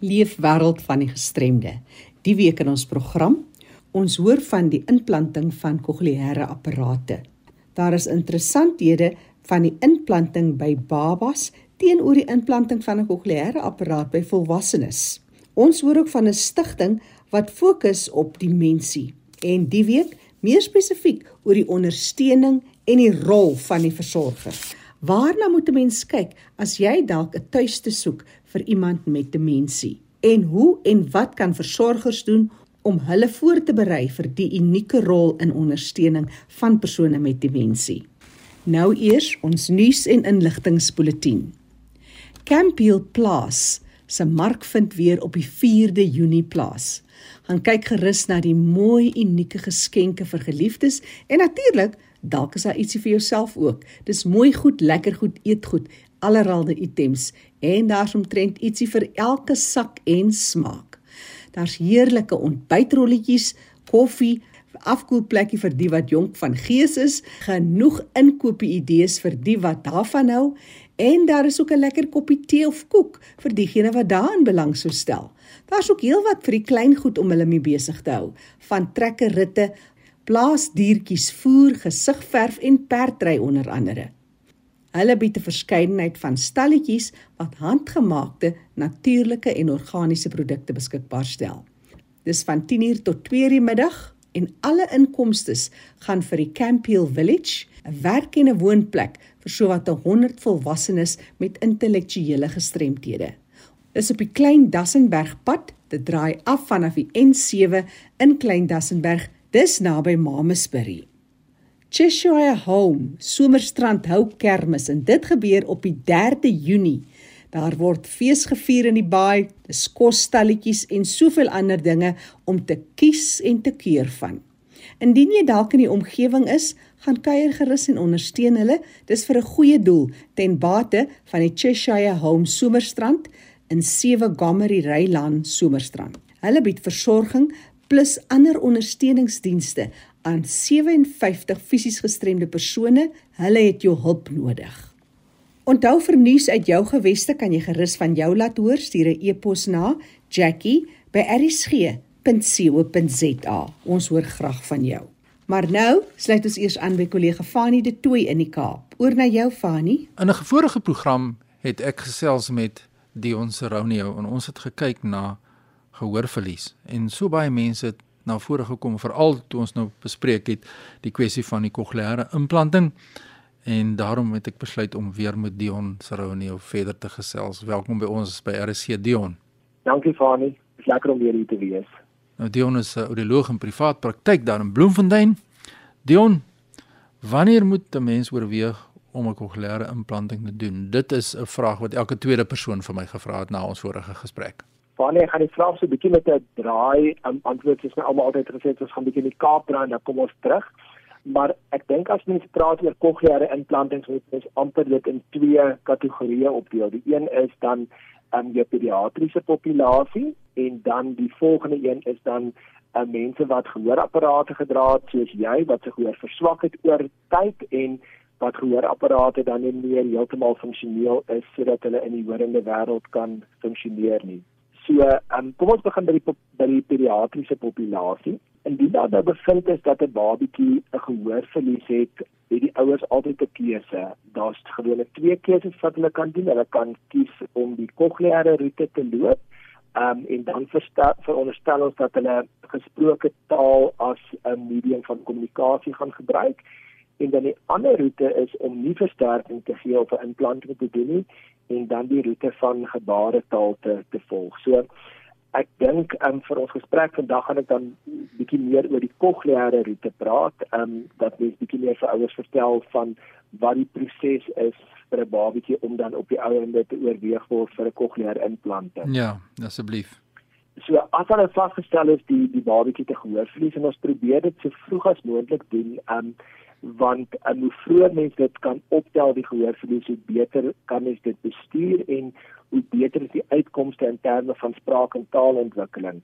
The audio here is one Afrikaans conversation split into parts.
Leefwêreld van die gestremde. Die week in ons program, ons hoor van die implanting van kokleaire apparate. Daar is interessanthede van die implanting by babas teenoor die implanting van 'n kokleaire apparaat by volwassenes. Ons hoor ook van 'n stigting wat fokus op demensie en die week meer spesifiek oor die ondersteuning en die rol van die versorger. Waarna moet 'n mens kyk as jy dalk 'n tuiste soek vir iemand met demensie? En hoe en wat kan versorgers doen om hulle voor te berei vir die unieke rol in ondersteuning van persone met demensie? Nou eers ons nuus en inligtingspulsatie. Campiel Plaas se mark vind weer op die 4de Junie plaas. Gaan kyk gerus na die mooi unieke geskenke vir geliefdes en natuurlik Dalk is daar ietsie vir jouself ook. Dis mooi goed, lekker goed, eet goed, allerlei items en daar's omtrent ietsie vir elke sak en smaak. Daar's heerlike ontbytrolletjies, koffie, afkoelplekkie vir die wat jonk van gees is, genoeg inkopie idees vir die wat daarvan hou en daar is ook 'n lekker koppie tee of koek vir diegene wat daarin belang sou stel. Daar's ook heelwat vir die klein goed om hulle mee besig te hou, van trekkerritte plaasdiertjies voer, gesigverf en perdry onder andere. Hulle bied 'n verskeidenheid van stalletjies wat handgemaakte, natuurlike en organiese produkte beskikbaar stel. Dis van 10:00 tot 2:00 die middag en alle inkomstes gaan vir die Campiel Village, 'n werk en 'n woonplek vir sowat 100 volwassenes met intellektuele gestremthede. Dis op die Klein Dassenbergpad, dit draai af vanaf die N7 in Klein Dassenberg Dis naby Mamasbury. Cheshire Home Somerstrand hou kermis en dit gebeur op die 3de Junie. Daar word fees gevier in die baai, dis kosstalletjies en soveel ander dinge om te kies en te keur van. Indien jy dalk in die omgewing is, gaan kuier gerus en ondersteun hulle. Dis vir 'n goeie doel ten bate van die Cheshire Home Somerstrand in 7 Gomery Ryland Somerstrand. Hulle bied versorging plus ander ondersteuningsdienste aan 57 fisies gestremde persone. Hulle het jou hulp nodig. Onthou vir nuus uit jou geweste kan jy gerus van jou laat hoor stuur 'n e-pos na jackie@rsg.co.za. Ons hoor graag van jou. Maar nou sluit ons eers aan by kollega Fanie De Tooy in die Kaap. Oor na jou Fanie. In 'n vorige program het ek gesels met Dion Seronio en ons het gekyk na gehoorverlies. En so baie mense het na vore gekom veral toe ons nou bespreek het die kwessie van die kokleaire implanting en daarom het ek besluit om weer met Dion Saronio verder te gesels. Welkom by ons by RC Dion. Dankie Fani, dis lekker om weer hier te wees. Nou Dion is 'n audioloog in privaat praktyk daar in Bloemfontein. Dion, wanneer moet 'n mens oorweeg om 'n kokleaire implanting te doen? Dit is 'n vraag wat elke tweede persoon vir my gevra het na ons vorige gesprek. Wanneer gaan die vraag so 'n bietjie met 'n draai um, antwoord is nou almal altyd gesê ons gaan bietjie in die Kaap draai en dan kom ons terug. Maar ek dink as mense praat oor kokleaire implantings moet mens amper dit in twee kategorieë opdeel. Die een is dan um, jou pediatriese populasie en dan die volgende een is dan uh, mense wat gehoorapparate gedra het soos jy wat se gehoor verswak het oor tyd en wat gehoorapparate dan nie meer heeltemal funksioneel is sodat hulle in die horende wêreld kan funksioneer nie. So, um, kom ons begin by die by die pediatriese populasie. Indien daar nou bevind is dat 'n babatjie 'n gehoorverlies het, het die ouers altyd 'n keuse. Daar's gewoonlik twee keuses wat hulle kan doen. Hulle kan kies om die kokleaire roete te loop. Um en dan veronderstel ons dat hulle gesproke taal as 'n medium van kommunikasie gaan gebruik en dan die ander roete is om nie versterking te gee of 'n implanting te doen nie en dan die roete van gebaretaal te te volg. So ek dink um, vir ons gesprek vandag gaan ek dan bietjie meer oor die kokleaire roete praat, ehm um, dat mens bietjie meer vir ouers vertel van wat die proses is vir 'n babatjie om dan op die ouende te oorweeg word vir 'n kokleaire implanting. Ja, asseblief. So as hulle vasgestel is die die babatjie te gehoorverlies en ons probeer dit so vroeg as moontlik doen, ehm um, want en hoe vroeër mens dit kan optel die gehoorverlies hoe beter kan mens dit bestuur en hoe beter is die uitkomste in terme van spraak en taalontwikkeling.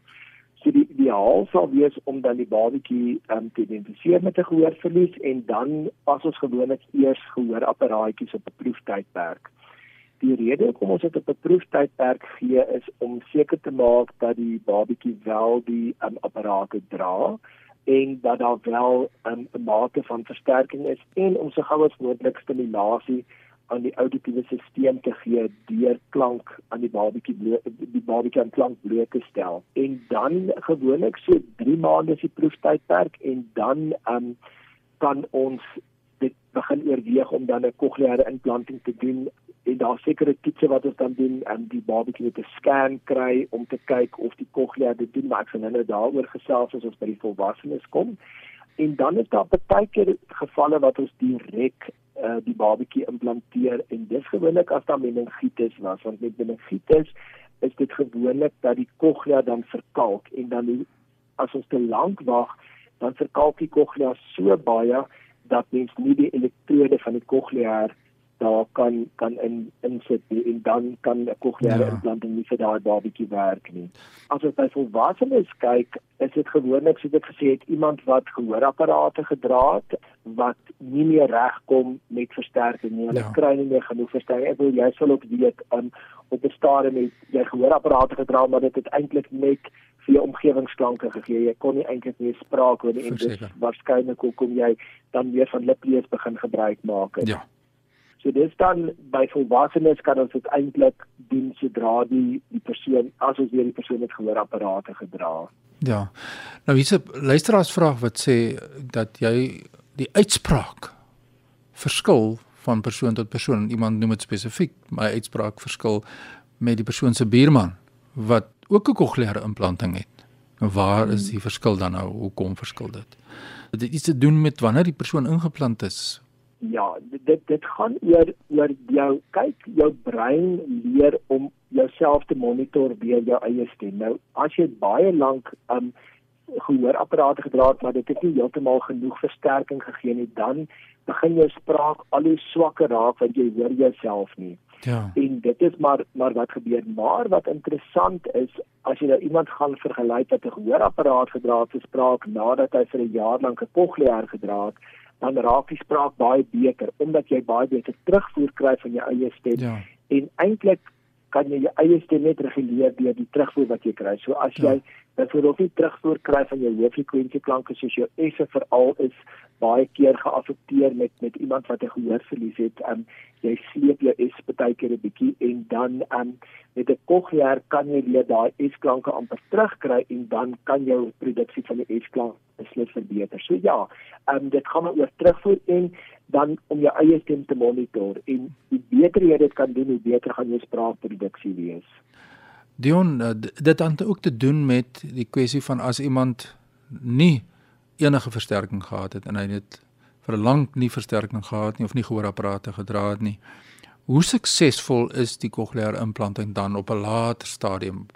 So die ideaal sal wees om dan die babatjie um, te identifiseer met 'n gehoorverlies en dan pas ons gewoonlik eers gehoorapparaatjies op 'n proeftydperk. Die rede hoekom ons dit op 'n proeftydperk gee is om seker te maak dat die babatjie wel die um, apparate dra en dat daar wel um, 'n mate van versterking is en om so gou as moontlik stimulasie aan die auditiewe stelsel te gee deur klank aan die babatjie die babatjie aan klank bloot te stel. En dan gewoonlik so 3 maande is die proeftydperk en dan um, kan ons dit begin oorweeg om dan 'n kokleaire implanting te doen en daar sekere toetse wat ons dan doen en die babatjie met 'n scan kry om te kyk of die cochlea dit doen maar ek sien hulle daaroor gesels as ons by die volwassenes kom. En dan is daar baie keer gevalle wat ons direk uh, die babatjie implanteer en dis gewoonlik as daar meningitis was want met meningitis is dit gewoonlik dat die cochlea dan verkalk en dan as ons te lank wag dan verkalk die cochlea so baie dat mens nie die elektrode van die cochlea daar kan kan in insit en dan kan 'n kokleaire ja. implanting nie vir daai babatjie werk nie. As ons by volwassenes kyk, is dit gewoonlik soos ek gesê het, iemand wat gehoorapparate gedra het wat nie meer regkom met versterking nie. Hulle ja. kry nie meer genoeg versterking. Ek wil jy sal ook weet um, op 'n stadium met jy gehoorapparate gedra maar dit het eintlik net vir jou omgewingsklanke gegee. Jy kon nie eintlik meer spraak hoor nie en dis waarskynlik hoekom jy dan weer van liplees begin gebruik maak. Ja. So dis dan by volwassenes kan ons dit eintlik doen sodra die die persoon as ons weer die persoon met gehoorapparate gedra. Ja. Nou hier's 'n luisteraarsvraag wat sê dat jy die uitspraak verskil van persoon tot persoon. Iemand noem dit spesifiek, my uitspraak verskil met die persoon se buurman wat ook 'n kokleaire implanting het. Nou waar is die verskil dan nou? Hoekom verskil dit? Dit het iets te doen met wanneer die persoon ingeplant is ja, dit dit gaan oor oor jou kyk jou brein leer om jouself te monitor deur jou eie stem. Nou as jy baie lank um gehoorapparate gedra het maar dit het nie heeltemal genoeg versterking gegee nie, dan begin jou spraak al hoe swakker raak want jy hoor jouself nie. Ja. En dit is maar maar wat gebeur. Maar wat interessant is, as jy nou iemand gaan vergelyk wat 'n gehoorapparaat gedra het, se spraak nadat hy vir 'n jaar lank 'n cochlear gedra het, dan raak die spraak baie beter omdat jy baie beter terugvoer kry van jou eie stem. Ja. En eintlik kan jy jou eie stem net reguleer deur die terugvoer wat jy kry. So as ja. jy byvoorbeeld nie terugvoer kry van jou hoofrekwensie klanke soos jou S veral is baie keer geaffekteer met met iemand wat 'n gehoorverlies het, um, jy sleep jou S baie keer 'n bietjie en dan um, met 'n cochlea kan jy weer daai S-klanke amper terugkry en dan kan jou produksie van die S-klank beslis verbeter. So ja, um, dit gaan oor terugvoer en dan om jou eie stem te monitor en hoe beter jy dit kan doen, hoe beter gaan jou spraakproduksie wees. Dion, uh, dit het ook te doen met die kwessie van as iemand nie enige versterking gehad het en hy het vir lank nie versterking gehad nie of nie gehoorapparate gedra het nie. Hoe suksesvol is die cochleaire implanting dan op 'n later stadium?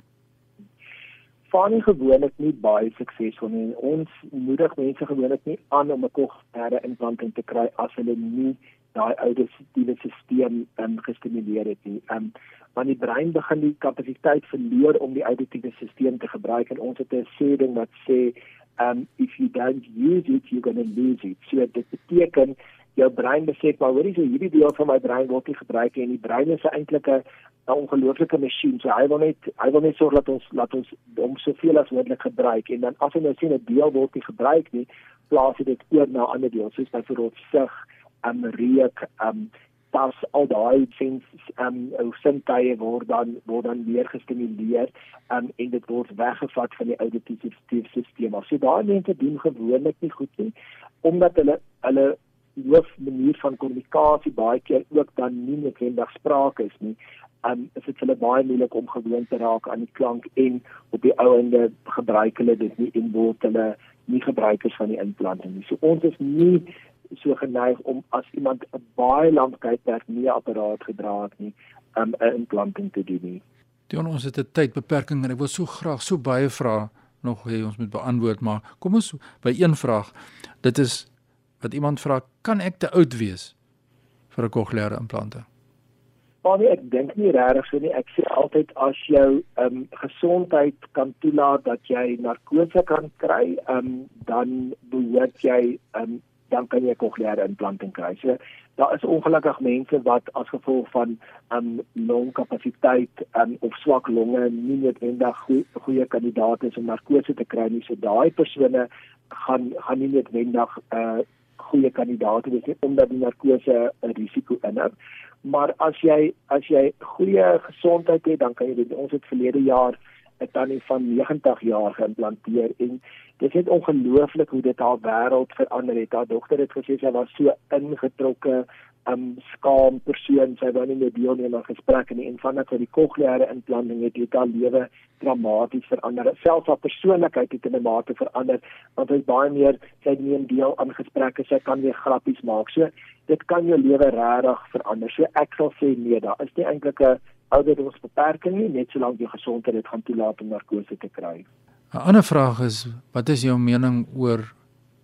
Van gewoonlik nie baie suksesvol nie. Ons moedig mense gewoonlik nie aan om 'n cochleaire implanting te kry as hulle nie daai auditiewe stelsel um, gestimuleer het nie. Um, want die brein begin die kapasiteit verloor om die auditiewe stelsel te gebruik en ons het 'n sê ding wat sê um if you don't use it you're going to lose it. So dit beteken jou brein besef maar hoorie so hierdie deel van my brein word nie gebruik nie en die brein is eintlik 'n 'n ongelooflike masjien. So hy wil net hy wil net sorg dat ons laat ons hom soveel as moontlik gebruik en dan as hy nou sien 'n deel word nie gebruik nie, plaas hy dit oor na ander dele soos byvoorbeeld sig, um reuk, um pas al daai sins ehm um, sintuie word dan word dan weer gestimuleer um, en dit word weggevat van die auditiewe stelsel. So daai mense doen gewoonlik nie goed nie omdat hulle hulle hoof manier van kommunikasie baie keer ook dan nie noodwendig spraak is nie. Um is dit hulle baie moeilik om gewoon te raak aan die klank en op die ou ende gebruik hulle dit nie en word hulle nie gebruikers van die implanting nie. So ons is nie so geneig om as iemand 'n baie lang tydperk nie 'n apparaat gedra het nie, um, 'n implanting te doen nie. Dion, ons het 'n tydbeperking en ek wil so graag so baie vrae nog hê ons moet beantwoord, maar kom ons by een vraag. Dit is wat iemand vra, kan ek te oud wees vir 'n kokleaire implanting? Maar nee, ek dink nie regtig so nie. Ek sê altyd as jou ehm um, gesondheid kan toelaat dat jy narkose kan kry, ehm um, dan behoort jy ehm um, dan kan jy 'n kokleaire implanting kry. So daar is ongelukkig mense wat as gevolg van um longkapasiteit um of swak longe nie noodwendig goeie, goeie kandidaat is om narkose te kry nie. So daai persone gaan gaan nie noodwendig 'n uh, goeie kandidaat wees nie omdat die narkose 'n risiko inhou. Maar as jy as jy goeie gesondheid het, dan kan jy dit ons het verlede jaar 'n tannie van 90 jaar geïmplanteer en dit het ongelooflik hoe dit haar wêreld verander het. Haar dogter het gesê sy was so ingetrokke, um skaam persoon, sy wou nie meer deelneem aan gesprekke nie en vandat sy die kokleaire implanting het, het haar lewe dramaties verander. Selfs haar persoonlikheid het in 'n mate verander want sy is baie meer sy neem deel aan gesprekke, sy kan weer grappies maak. So dit kan jou lewe regtig verander. So ek sal sê nee, daar is nie eintlik 'n ouderdomsbeperking nie, net solank jy gesondheid het gaan toelaat om narkose te kry. 'n Ander vraag is, wat is jou mening oor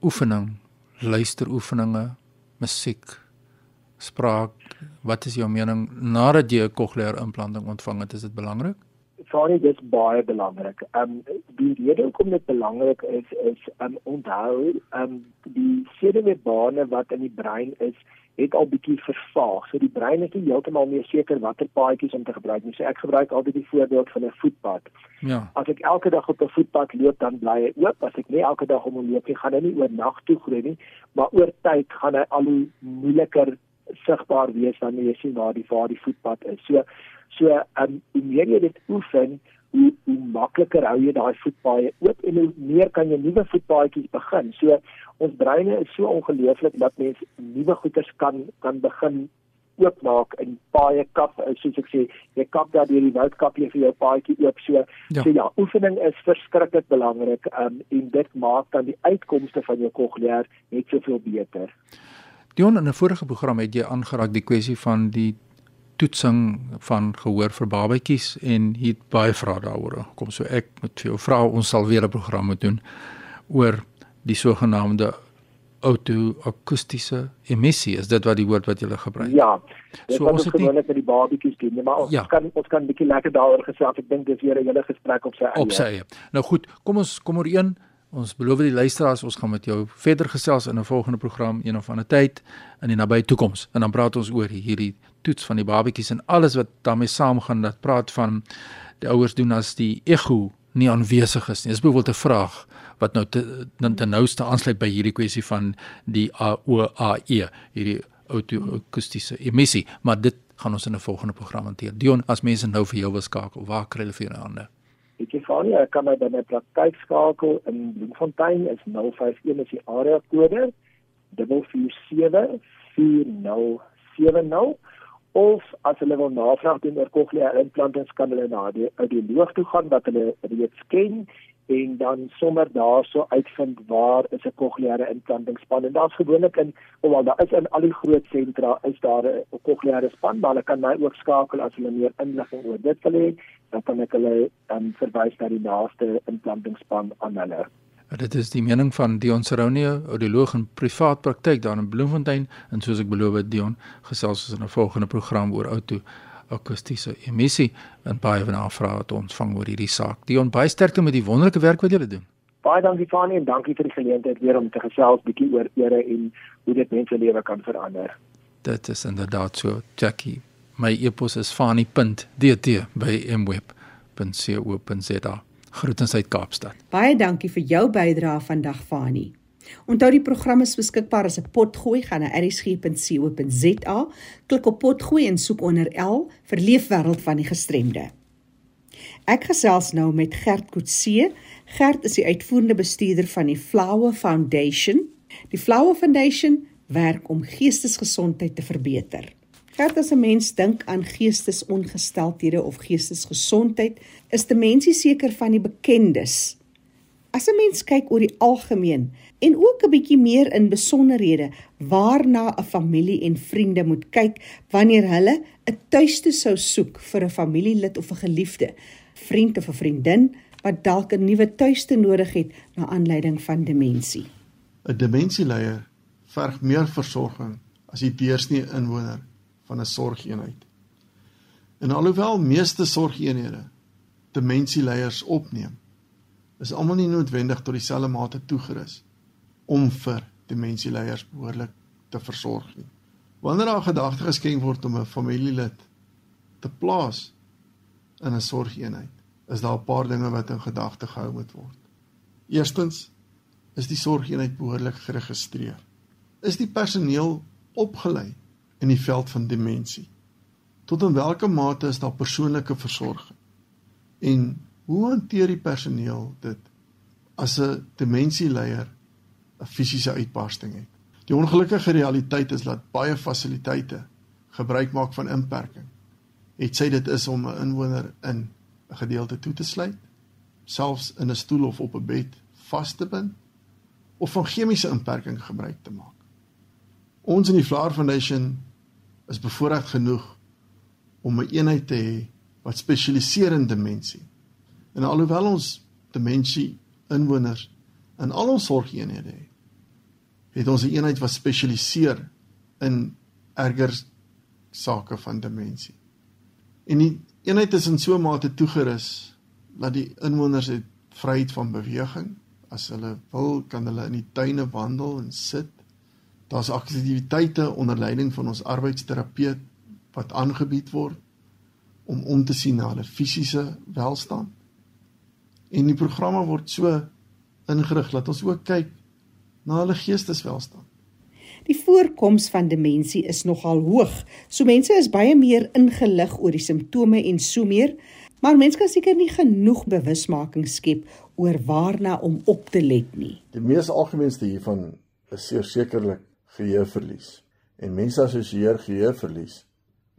oefening, luisteroefeninge, musiek, spraak? Wat is jou mening nadat jy 'n cochlear implanting ontvang het, is dit belangrik? Sorry, dit is baie belangrik. Ehm um, die rede hoekom dit belangrik is is um onthou, ehm um, die senuweebane wat in die brein is, het al bietjie vervaag. So die brein is nie heeltemal meer seker watter paadjies om te gebruik nie. So ek gebruik altyd die voorbeeld van 'n voetpad. Ja. As ek elke dag op 'n voetpad loop, dan bly hy oop. As ek nie elke dag om hom loop nie, gaan hy nie oor nag toe groei nie, maar oor tyd gaan hy al hoe moeiliker sigbaar wees wanneer jy sien waar die waar die voetpad is. So so um, hoe meer jy dit oefen, hoe, hoe makliker hou jy daai voetpaaie oop en hoe meer kan jy nuwe voetpaadjies begin. So ons breine is so ongelooflik dat mens nuwe goeders kan kan begin oopmaak in paaie kap soos ek sê jy kap daar deur die woudkap jy vir jou paadjie oop so ja. so ja oefening is verskriklik belangrik um, en dit maak dan die uitkomste van jou kokleer net soveel beter. Dion in 'n vorige program het jy aangeraak die kwessie van die toetsing van gehoor vir babatjies en hier baie vrae daaroor. Kom so ek vir jou vra ons sal weer 'n program moet doen oor die sogenaamde auto-akoestiese emissie. Is dit wat die woord wat jy gebruik? Ja so ons het gewoonlik met die babatjies doen maar ons ja. kan ons kan 'n bietjie lekker daaroor gesels. Ek dink dis weer 'n hele gesprek op sy eie. Op sy eie. Nou goed kom ons kom oor een ons beloof die luisteraars ons gaan met jou verder gesels in 'n volgende program een of ander tyd in die nabye toekoms en dan praat ons oor hierdie toets van die babatjies en alles wat daarmee saamgaan dat praat van die ouers doen as die ego nie aanwesig is nie dis byvoorbeeld 'n vraag wat nou te, dan te nouste aansluit by hierdie kwessie van die AOAE, hierdie auto-akoestiese emissie, maar dit gaan ons in 'n volgende program hanteer. Dion, as mense nou vir jou wil skakel, waar kry hulle vir jou hande? Sê vir jou, ek kan my by my praktyk skakel in Bloemfontein is 051 is die area kode 4474070 of as hulle wil navraag doen oor cochlear implantings kan hulle na die audioloog toe gaan wat hulle reeds ken en dan sommer daarso uitvind waar is 'n kokleaire implantingspan en daar's gewoonlik in hoewel daar is in al die groot sentra is daar 'n kokleaire span maar hulle kan my ook skakel as hulle meer inligting oor dit wil hê dan kan ek hulle dan verwys na die naaste implantingspan aan hulle. Dit is die mening van Dion Saronio, audioloog in privaat praktyk daar in Bloemfontein. En soos ek beloof het Dion gesels ons in 'n volgende program oor outo akoestiese emissie en baie van haar vrae het ontvang oor hierdie saak. Dion, baie sterkte met die wonderlike werk wat julle doen. Baie dankie Fanie en dankie vir die geleentheid weer om te gesels bietjie oor ere en hoe dit mense lewe kan verander. Dit is inderdaad so, Jackie. My e-pos is fanie.dt by mweb.co.za. Groetens uit Kaapstad. Baie dankie vir jou bydrae vandag Fanie. Onthou die program is beskikbaar as 'n potgooi gaan na erisg.co.za, klik op potgooi en soek onder L vir leefwêreld van die gestremde. Ek gesels nou met Gert Kutse. Gert is die uitvoerende bestuurder van die Flower Foundation. Die Flower Foundation werk om geestesgesondheid te verbeter. Gert, as 'n mens dink aan geestesongesteldhede of geestesgesondheid, is die mensie seker van die bekendes. As 'n mens kyk oor die algemeen, en ook 'n bietjie meer in besonderhede waarna 'n familie en vriende moet kyk wanneer hulle 'n tuiste sou soek vir 'n familielid of 'n geliefde, vriend of 'n vriendin wat dalk 'n nuwe tuiste nodig het na aanleiding van demensie. 'n Demensieleier verg meer versorging as die deursnee inwoner van 'n sorgeenheid. En alhoewel meeste sorgeenhede demensieleiers opneem, is almal nie noodwendig tot dieselfde mate toegerus om vir demensieleiers behoorlik te versorg nie. Wanneer daar gedagte geskenk word om 'n familielid te plaas in 'n sorgeenheid, is daar 'n paar dinge wat in gedagte gehou moet word. Eerstens is die sorgeenheid behoorlik geregistreer. Is die personeel opgelei in die veld van demensie? Tot in watter mate is daar persoonlike versorging? En hoe hanteer die personeel dit as 'n demensieleier 'n fisiese uitbarsting het? Die ongelukkige realiteit is dat baie fasiliteite gebruik maak van inperking. Het sy dit is om 'n inwoner in 'n gedeelte toe te sluit, selfs in 'n stoel of op 'n bed vas te bind of van chemiese inperking gebruik te maak. Ons in die Flower Foundation is bevoorreg genoeg om 'n een eenheid te hê wat spesialiseer in demensie. En alhoewel ons demensie inwoners in al ons sorgeenhede het, het ons 'n een eenheid wat spesialiseer in erger sake van demensie. En die eenheid is in so 'n mate toegerus dat die inwoners het vryheid van beweging. As hulle wil, kan hulle in die tuine wandel en sit. Daar's aktiwiteite onder leiding van ons arbeidsterapeut wat aangebied word om om te sien na hulle fisiese welstand. En die programme word so ingerig dat ons ook kyk na hulle geesteswelstand. Die voorkoms van demensie is nogal hoog. So mense is baie meer ingelig oor die simptome en so meer, maar mense kan seker nie genoeg bewusmaking skep oor waarna om op te let nie. Die mees algemeenste hiervan is sekerlik geheueverlies. En mense assosieer geheueverlies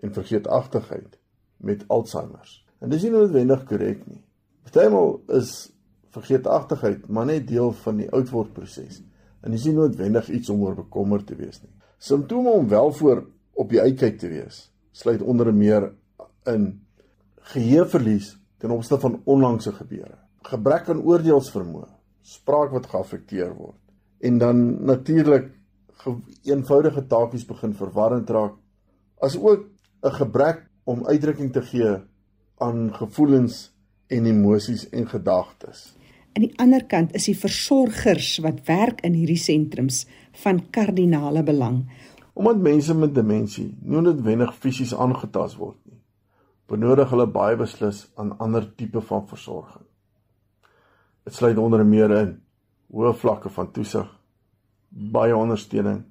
en vergeetachtigheid met Alzheimer. En dis nie noodwendig korrek nie. Partymal is vergeetachtigheid maar net deel van die oudwordproses en dis nie noodwendig iets om oor bekommerd te wees nie. Simptome om wel voor op die uitkyk te wees sluit onder meer in geheueverlies ten opsigte van onlangse gebeure, gebrek aan oordeelsvermoë, spraak wat geaffekteer word en dan natuurlik eenvoudige taakies begin verwarrend raak, asook 'n gebrek om uitdrukking te gee aan gevoelens en emosies en gedagtes. Aan die ander kant is die versorgers wat werk in hierdie sentrums van kardinale belang. Omdat mense met demensie nie noodwendig fisies aangetast word nie, benodig hulle baie beslis aan ander tipe van versorging. Dit sluit onder meer in hoë vlakke van toesig, baie ondersteuning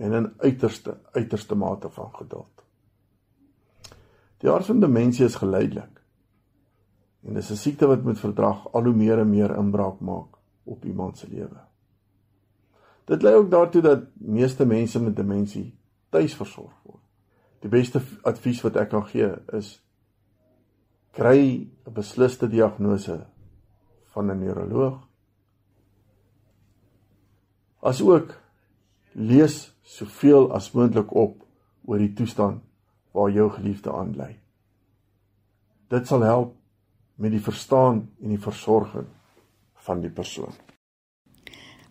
en 'n uiterste uiterste mate van geduld. Die aard van demensie is geleidelik En dis 'n siekte wat met verdrag al hoe meer en meer inbraak maak op iemand se lewe. Dit lei ook daartoe dat meeste mense met demensie tuis versorg word. Die beste advies wat ek kan gee is kry 'n besliste diagnose van 'n neuroloog. Asook lees soveel as moontlik op oor die toestand waar jou geliefde aan lê. Dit sal help met die verstaan en die versorging van die persoon.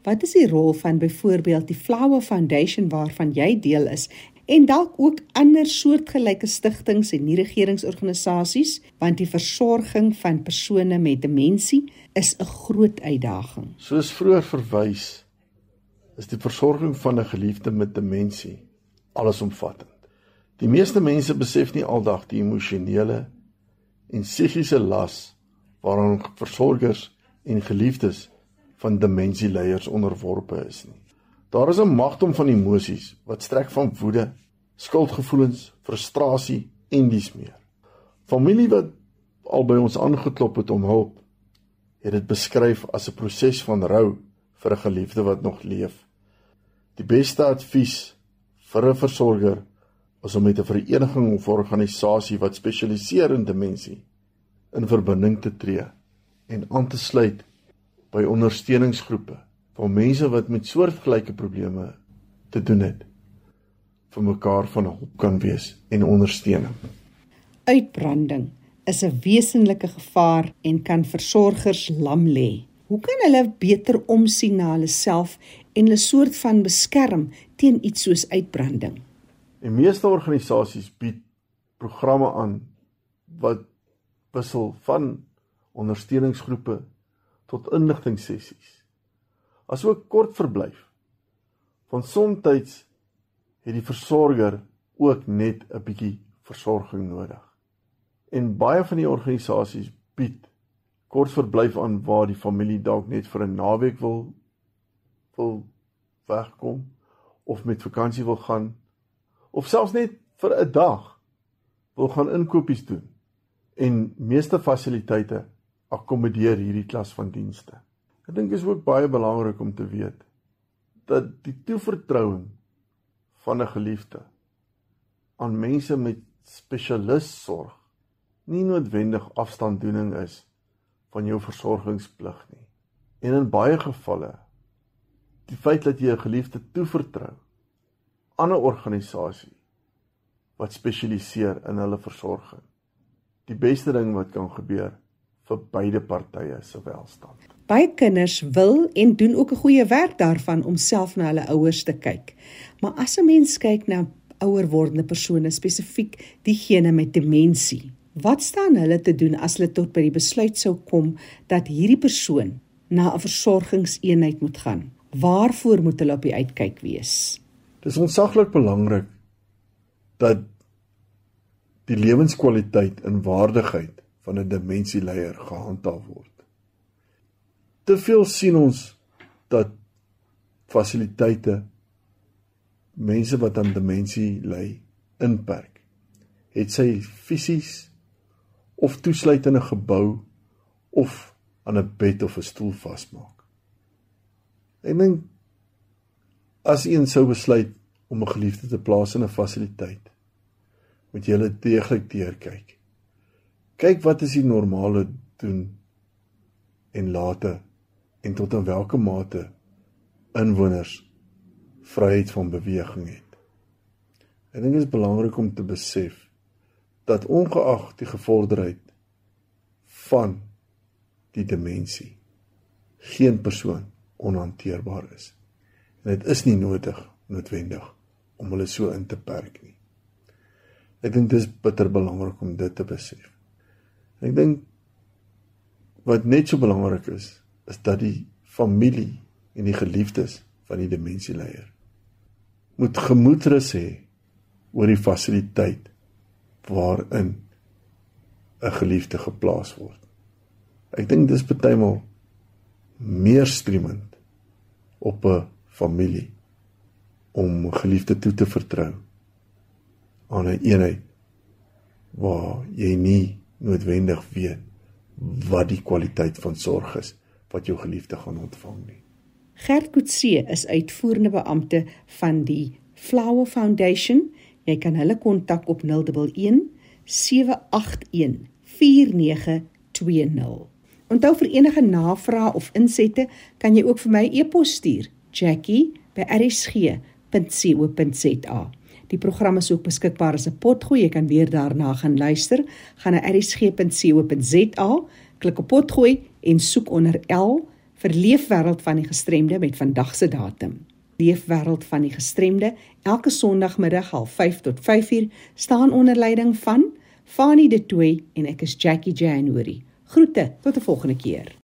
Wat is die rol van byvoorbeeld die Flower Foundation waarvan jy deel is en dalk ook ander soortgelyke stigtings en nie-regeringsorganisasies want die versorging van persone met demensie is 'n groot uitdaging. Soos vroeër verwys is die versorging van 'n geliefde met demensie allesomvattend. Die meeste mense besef nie aldag die emosionele en psigiese las waaraan versorgers en geliefdes van demensieleiers onderworpe is nie. Daar is 'n magdom van emosies wat strek van woede, skuldgevoelens, frustrasie en dies meer. Familie wat al by ons aangeklop het om hulp, het dit beskryf as 'n proses van rou vir 'n geliefde wat nog leef. Die beste advies vir 'n versorger is om met 'n vereniging of organisasie wat spesialiseer in demensie in verbinding te tree en aan te sluit by ondersteuningsgroepe van mense wat met soortgelyke probleme te doen het vir mekaar van hulp kan wees en ondersteuning. Uitbranding is 'n wesenlike gevaar en kan versorgers lam lê. Hoe kan hulle beter omsien na hulle self en hulle soort van beskerm teen iets soos uitbranding? Die meeste organisasies bied programme aan wat wissel van ondersteuningsgroepe tot inligtingsessies. Asook kort verblyf. Van soms het die versorger ook net 'n bietjie versorging nodig. En baie van die organisasies bied kort verblyf aan waar die familie dalk net vir 'n naweek wil wil wegkom of met vakansie wil gaan of selfs net vir 'n dag wil gaan inkopies doen. En meeste fasiliteite akkommodeer hierdie klas van dienste. Ek dink dit is ook baie belangrik om te weet dat die toevertrouing van 'n geliefde aan mense met spesialistsorg nie noodwendig afstanddoening is van jou versorgingsplig nie. En in baie gevalle die feit dat jy 'n geliefde toevertrou 'n organisasie wat spesialiseer in hulle versorging. Die beste ding wat kan gebeur vir beide partye se welstand. Baie kinders wil en doen ook 'n goeie werk daarvan om self na hulle ouers te kyk. Maar as 'n mens kyk na ouer wordende persone, spesifiek diegene met demensie, wat staan hulle te doen as hulle tot by die besluit sou kom dat hierdie persoon na 'n versorgingseenheid moet gaan? Waarvoor moet hulle op die uitkyk wees? Dis ontsaglik belangrik dat die lewenskwaliteit en waardigheid van 'n demensieleier gehandhaaf word. Te veel sien ons dat fasiliteite mense wat aan demensie ly inperk. Het sy fisies of toesluit in 'n gebou of aan 'n bed of 'n stoel vasmaak. Ek dink as een sou besluit om 'n geliefde te plaas in 'n fasiliteit, moet jy hulle deeglik deurkyk. Kyk wat is die normale doen en late en tot in watter mate inwoners vryheid van beweging het. Ek dink dit is belangrik om te besef dat ongeag die gevorderdheid van die dimensie geen persoon onhanteerbaar is. Dit is nie nodig noodwendig om hulle so in te perk nie. Ek dink dit is bitter belangrik om dit te besef. Ek dink wat net so belangrik is, is dat die familie en die geliefdes van die demensieleier moet gemoedrus hê oor die fasiliteit waarin 'n geliefde geplaas word. Ek dink dis partymal meer streamend op 'n familie om geliefde toe te vertrou aan 'n eenheid waar jy nie noodwendig weet wat die kwaliteit van sorg is wat jou geliefde gaan ontvang nie. Gert Kutse is uitvoerende beampte van die Flower Foundation. Jy kan hulle kontak op 011 781 4920. Onthou vir enige navrae of insette kan jy ook vir my e-pos stuur. Jackie@rsg.co.za. Die program is ook beskikbaar as 'n potgooi. Jy kan weer daarna gaan luister. Gaan na rsg.co.za, klik op potgooi en soek onder L vir Leefwêreld van die Gestremde met vandag se datum. Leefwêreld van die Gestremde elke Sondagmiddag 05:30 tot 5:00 staan onder leiding van Fanie De Tooy en ek is Jackie January. Groete tot 'n volgende keer.